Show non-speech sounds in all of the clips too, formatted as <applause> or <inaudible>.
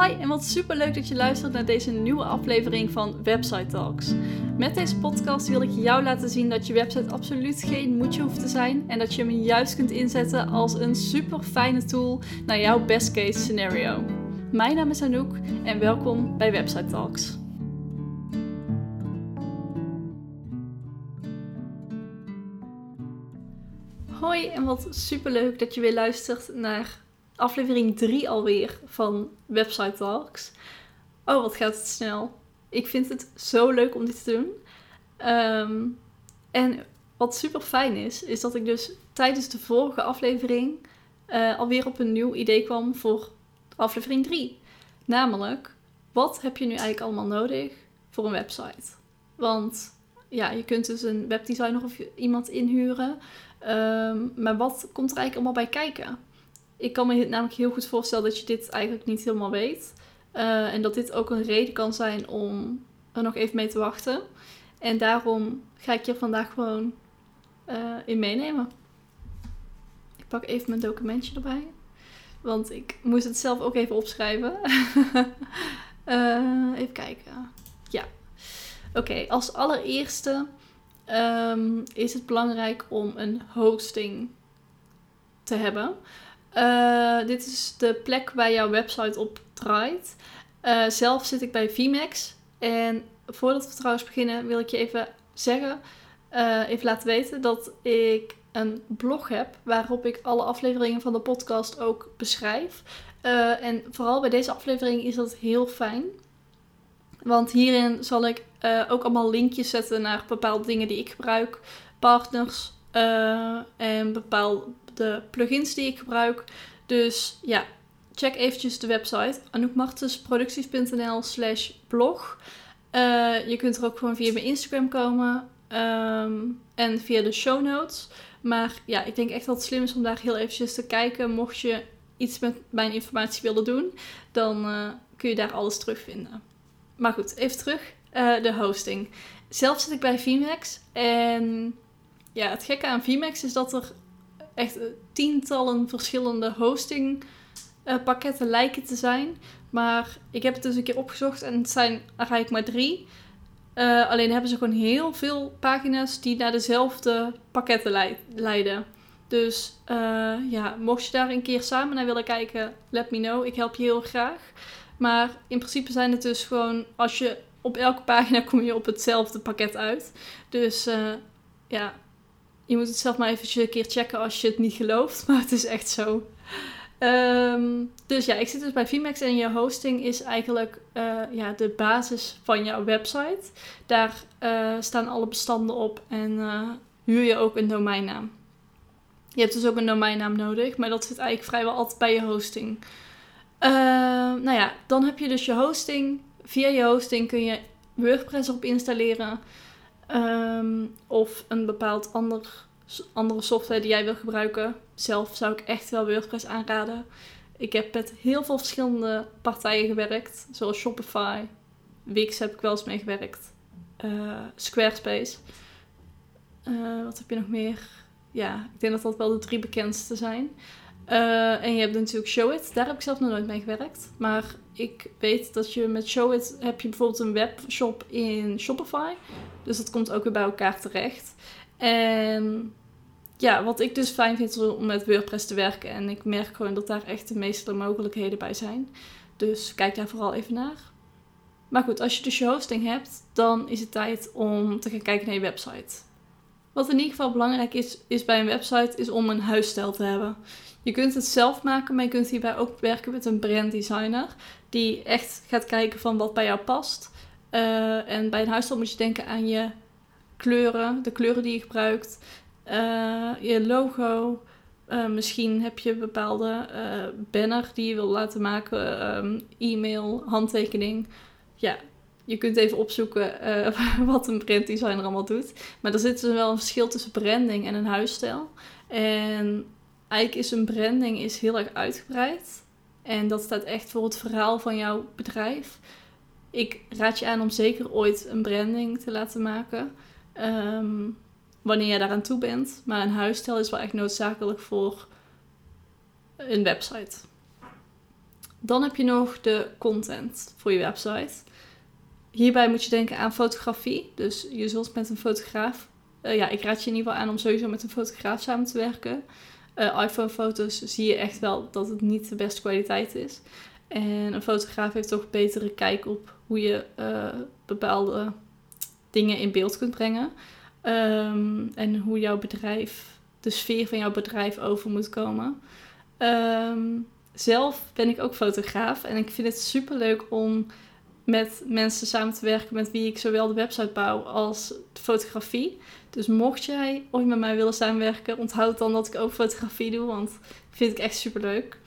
Hi en wat super leuk dat je luistert naar deze nieuwe aflevering van Website Talks. Met deze podcast wil ik jou laten zien dat je website absoluut geen moedje hoeft te zijn en dat je hem juist kunt inzetten als een super fijne tool naar jouw best case scenario. Mijn naam is Anouk en welkom bij Website Talks. Hoi en wat super leuk dat je weer luistert naar aflevering 3 alweer van Website Talks. Oh, wat gaat het snel. Ik vind het zo leuk om dit te doen. Ehm, en wat super fijn is, is dat ik dus tijdens de vorige aflevering uh, alweer op een nieuw idee kwam voor aflevering 3. Namelijk, wat heb je nu eigenlijk allemaal nodig voor een website? Want ja, je kunt dus een webdesigner of iemand inhuren. Um, maar wat komt er eigenlijk allemaal bij kijken? Ik kan me namelijk heel goed voorstellen dat je dit eigenlijk niet helemaal weet. Uh, en dat dit ook een reden kan zijn om er nog even mee te wachten. En daarom ga ik je vandaag gewoon uh, in meenemen. Ik pak even mijn documentje erbij. Want ik moest het zelf ook even opschrijven. uh, <laughs> even kijken. Ja. Oké, als allereerste um, is het belangrijk om een hosting te hebben. Uh, dit is de plek waar jouw website op draait. Uh, zelf zit ik bij VMAX. En voordat we trouwens beginnen, wil ik je even zeggen, uh, even laten weten dat ik een blog heb waarop ik alle afleveringen van de podcast ook beschrijf. en vooral bij deze aflevering is dat heel fijn. Want hierin zal ik ook allemaal linkjes zetten naar bepaalde dingen die ik gebruik, partners en bepaalde de plugins die ik gebruik. Dus ja, check eventjes de website anoukmartensproducties.nl slash blog. Uh, je kunt er ook gewoon via mijn Instagram komen um, en via de show notes. Maar ja, ik denk echt dat het slim is om daar heel eventjes te kijken. Mocht je iets met mijn informatie willen doen, dan uh, kun je daar alles terugvinden. Maar goed, even terug. Uh, de hosting. Zelf zit ik bij VMAX. En ja, het gekke aan VMAX is dat er echt tientallen verschillende hosting uh, pakketten lijken te zijn. Maar ik heb het dus een keer opgezocht en het zijn eigenlijk maar drie. Uh, alleen hebben ze gewoon heel veel pagina's die naar dezelfde pakketten leiden. Dus ja, mocht je daar een keer samen naar willen kijken, let me know. Ik help je heel graag. Maar in principe zijn het dus gewoon, als je op elke pagina kom je op hetzelfde pakket uit. Dus ja, je moet het zelf maar eventjes een keer checken als je het niet gelooft. <laughs> Maar het is echt zo. Um, dus ja, ik zit dus bij VMAX en je hosting is eigenlijk uh, ja, de basis van jouw website. Daar uh, staan alle bestanden op en uh, huur je ook een domeinnaam. Je hebt dus ook een domeinnaam nodig, maar dat zit eigenlijk vrijwel altijd bij je hosting. Ehm, nou ja, dan heb je dus je hosting. Via je hosting kun je WordPress op installeren. Um, of een bepaald ander, andere software die jij wil gebruiken. Zelf zou ik echt wel WordPress aanraden. Ik heb met heel veel verschillende partijen gewerkt. Zoals Shopify. Wix heb ik wel eens mee gewerkt. Uh, Squarespace. Uh, wat heb je nog meer? Ja, ik denk dat dat wel de drie bekendste zijn. Uh, en je hebt natuurlijk Showit. Daar heb ik zelf nog nooit mee gewerkt. Maar ik weet dat je met Showit heb je bijvoorbeeld een webshop in Shopify. Dus dat komt ook weer bij elkaar terecht. En ja, wat ik dus fijn vind om met WordPress te werken. En ik merk gewoon dat daar echt de meeste mogelijkheden bij zijn. Dus kijk daar vooral even naar. Maar goed, als je dus je hosting hebt, dan is het tijd om te gaan kijken naar je website. Wat in ieder geval belangrijk is, is bij een website, is om een huisstijl te hebben. Je kunt het zelf maken, maar je kunt hierbij ook werken met een branddesigner. Die echt gaat kijken van wat bij jou past. Uh, en bij een huisstijl moet je denken aan je kleuren, de kleuren die je gebruikt, uh, je logo. Uh, misschien heb je een bepaalde banner die je wil laten maken, um, e-mail, handtekening. Ja, je kunt even opzoeken <laughs> wat een branddesigner allemaal doet. Maar er zit dus wel een verschil tussen branding en een huisstijl. En eigenlijk is een branding is heel erg uitgebreid. En dat staat echt voor het verhaal van jouw bedrijf. Ik raad je aan om zeker ooit een branding te laten maken. Um, wanneer je daaraan toe bent. Maar een huisstijl is wel echt noodzakelijk voor een website. Dan heb je nog de content voor je website. Hierbij moet je denken aan fotografie. Dus je zult met een fotograaf. Uh, ja, ik raad je in ieder geval aan om sowieso met een fotograaf samen te werken. Uh, iPhone-foto's zie je echt wel dat het niet de beste kwaliteit is. En een fotograaf heeft toch betere kijk op hoe je uh, bepaalde dingen in beeld kunt brengen. Um, en hoe jouw bedrijf, de sfeer van jouw bedrijf over moet komen. Um, zelf ben ik ook fotograaf en ik vind het super leuk om met mensen samen te werken met wie ik zowel de website bouw als de fotografie. Dus mocht jij ooit met mij willen samenwerken, onthoud dan dat ik ook fotografie doe, want vind ik echt super leuk.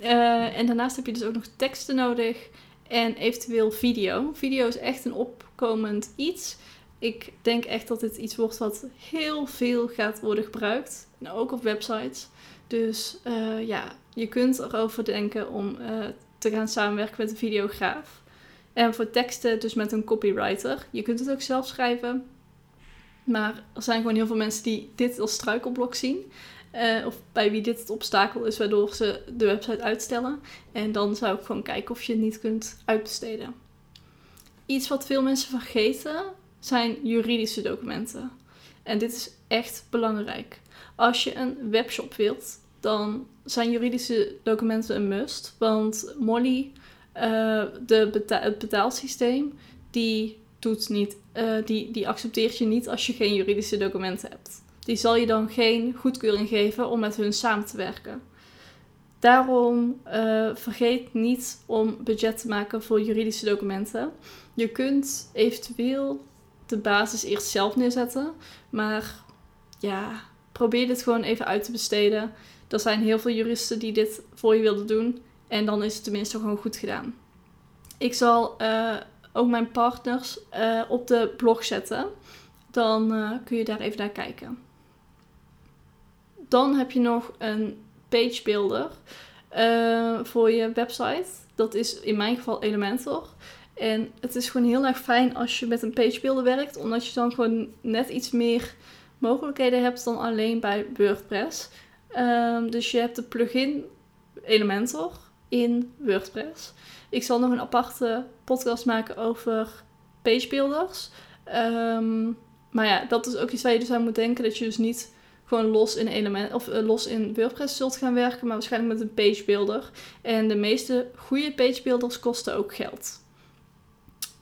Uh, en daarnaast heb je dus ook nog teksten nodig en eventueel video. Video is echt een opkomend iets. Ik denk echt dat dit iets wordt wat heel veel gaat worden gebruikt. En ook op websites. Dus uh, ja, je kunt erover denken om uh, te gaan samenwerken met een videograaf. En voor teksten dus met een copywriter. Je kunt het ook zelf schrijven. Maar er zijn gewoon heel veel mensen die dit als struikelblok zien. Uh, of bij wie dit het obstakel is waardoor ze de website uitstellen. En dan zou ik gewoon kijken of je het niet kunt uitbesteden. Iets wat veel mensen vergeten zijn juridische documenten. En dit is echt belangrijk. Als je een webshop wilt, dan zijn juridische documenten een must. Want Molly, uh, de het betaalsysteem, die, doet niet, uh, die, die accepteert je niet als je geen juridische documenten hebt. Die zal je dan geen goedkeuring geven om met hun samen te werken. Daarom uh, vergeet niet om budget te maken voor juridische documenten. Je kunt eventueel de basis eerst zelf neerzetten, maar ja, probeer dit gewoon even uit te besteden. Er zijn heel veel juristen die dit voor je willen doen. En dan is het tenminste gewoon goed gedaan. Ik zal uh, ook mijn partners uh, op de blog zetten. Dan uh, kun je daar even naar kijken. Dan heb je nog een page builder voor je website. Dat is in mijn geval Elementor. En het is gewoon heel erg fijn als je met een page builder werkt, omdat je dan gewoon net iets meer mogelijkheden hebt dan alleen bij WordPress. Um, dus je hebt de plugin Elementor in WordPress. Ik zal nog een aparte podcast maken over page builders. Um, maar ja, dat is ook iets waar je dus aan moet denken. Dat je dus niet gewoon los in, element, of, uh, los in WordPress zult gaan werken, maar waarschijnlijk met een page builder. En de meeste goede page builders kosten ook geld.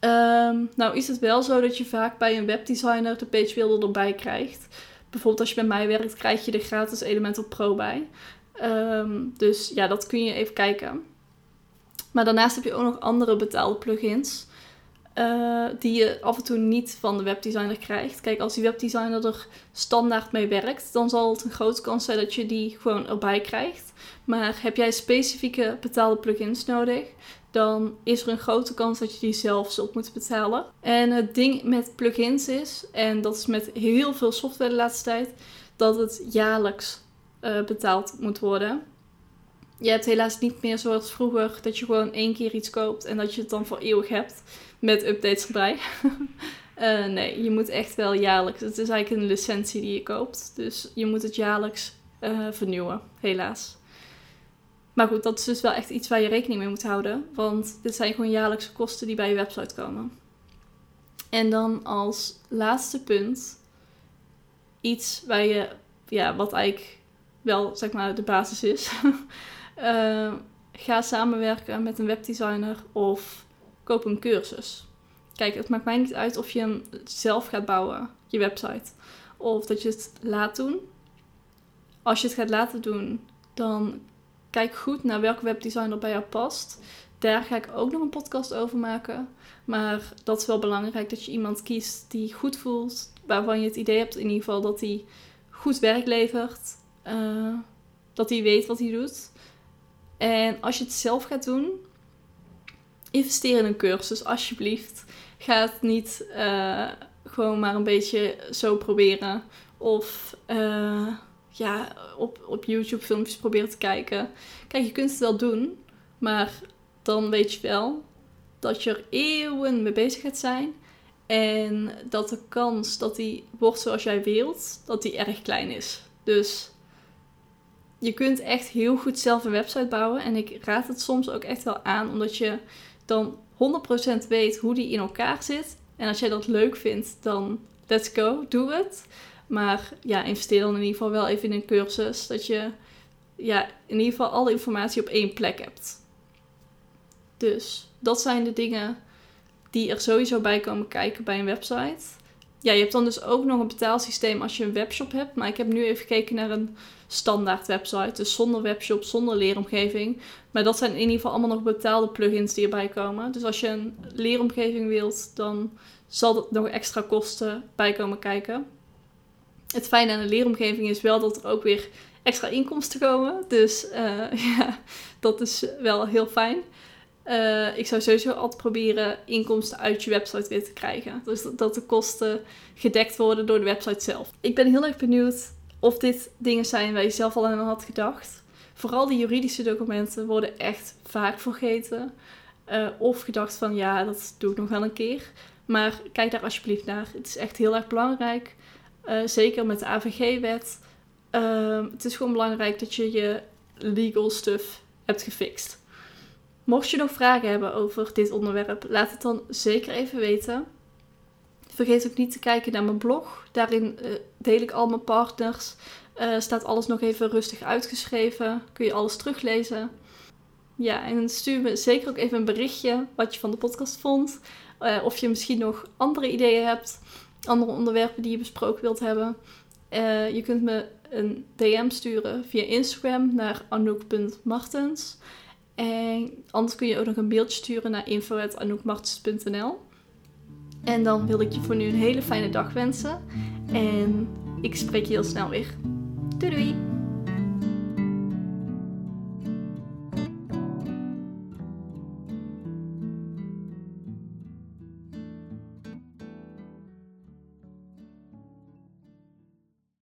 Um, nou is het wel zo dat je vaak bij een webdesigner de page builder erbij krijgt bijvoorbeeld als je bij mij werkt, krijg je de gratis Elementor Pro bij. Um, dus ja, dat kun je even kijken. Maar daarnaast heb je ook nog andere betaalde plugins. Uh, die je af en toe niet van de webdesigner krijgt. Kijk, als die webdesigner er standaard mee werkt, dan zal het een grote kans zijn dat je die gewoon erbij krijgt. Maar heb jij specifieke betaalde plugins nodig, dan is er een grote kans dat je die zelf zult moeten betalen. En het ding met plugins is, en dat is met heel veel software de laatste tijd, dat het jaarlijks uh, betaald moet worden. Je hebt helaas niet meer zoals vroeger dat je gewoon één keer iets koopt en dat je het dan voor eeuwig hebt met updates erbij. uh, <laughs> nee, je moet echt wel jaarlijks. Het is eigenlijk een licentie die je koopt. Dus je moet het jaarlijks uh, vernieuwen, helaas. Maar goed, dat is dus wel echt iets waar je rekening mee moet houden. Want dit zijn gewoon jaarlijkse kosten die bij je website komen. En dan als laatste punt iets waar je, ja, wat eigenlijk wel zeg maar de basis is. uh, <laughs> ga samenwerken met een webdesigner of koop een cursus. Kijk, het maakt mij niet uit of je hem zelf gaat bouwen, je website, of dat je het laat doen. Als je het gaat laten doen, dan kijk goed naar welke webdesigner bij jou past. Daar ga ik ook nog een podcast over maken. Maar dat is wel belangrijk dat je iemand kiest die goed voelt, waarvan je het idee hebt in ieder geval dat hij goed werk levert, uh, dat hij weet wat hij doet. En als je het zelf gaat doen, investeer in een cursus alsjeblieft. Ga het niet uh, gewoon maar een beetje zo proberen. Of uh, ja, op, op YouTube filmpjes proberen te kijken. Kijk, je kunt het wel doen, maar dan weet je wel dat je er eeuwen mee bezig gaat zijn. En dat de kans dat die wordt zoals jij wilt, dat die erg klein is. Dus je kunt echt heel goed zelf een website bouwen. En ik raad het soms ook echt wel aan, omdat je dan 100% weet hoe die in elkaar zit. En als jij dat leuk vindt, dan let's go, doe het. Maar ja, investeer dan in ieder geval wel even in een cursus. Dat je ja, in ieder geval alle informatie op één plek hebt. Dus dat zijn de dingen die er sowieso bij komen kijken bij een website. Ja, je hebt dan dus ook nog een betaalsysteem als je een webshop hebt. Maar ik heb nu even gekeken naar een standaard website. Dus zonder webshop, zonder leeromgeving. Maar dat zijn in ieder geval allemaal nog betaalde plugins die erbij komen. Dus als je een leeromgeving wilt, dan zal er nog extra kosten bij komen kijken. Het fijne aan een leeromgeving is wel dat er ook weer extra inkomsten komen. Dus uh, <laughs> ja, dat is wel heel fijn. Uh, ik zou sowieso altijd proberen inkomsten uit je website weer te krijgen. Dus dat, de kosten gedekt worden door de website zelf. Ik ben heel erg benieuwd of dit dingen zijn waar je zelf al aan had gedacht. Vooral die juridische documenten worden echt vaak vergeten. Uh, of gedacht van ja, dat doe ik nog wel een keer. Maar kijk daar alsjeblieft naar. Het is echt heel erg belangrijk. Uh, zeker met de AVG-wet. Uh, het is gewoon belangrijk dat je je legal stuff hebt gefixt. Mocht je nog vragen hebben over dit onderwerp, laat het dan zeker even weten. Vergeet ook niet te kijken naar mijn blog. Daarin uh, deel ik al mijn partners. Uh, staat alles nog even rustig uitgeschreven. Kun je alles teruglezen. Ja, en stuur me zeker ook even een berichtje wat je van de podcast vond. Uh, of je misschien nog andere ideeën hebt. Andere onderwerpen die je besproken wilt hebben. je kunt me een DM sturen via Instagram naar anouk.martens. En anders kun je ook nog een beeldje sturen naar info.anoukmartens.nl. En dan wil ik je voor nu een hele fijne dag wensen. En ik spreek je heel snel weer. Doei doei!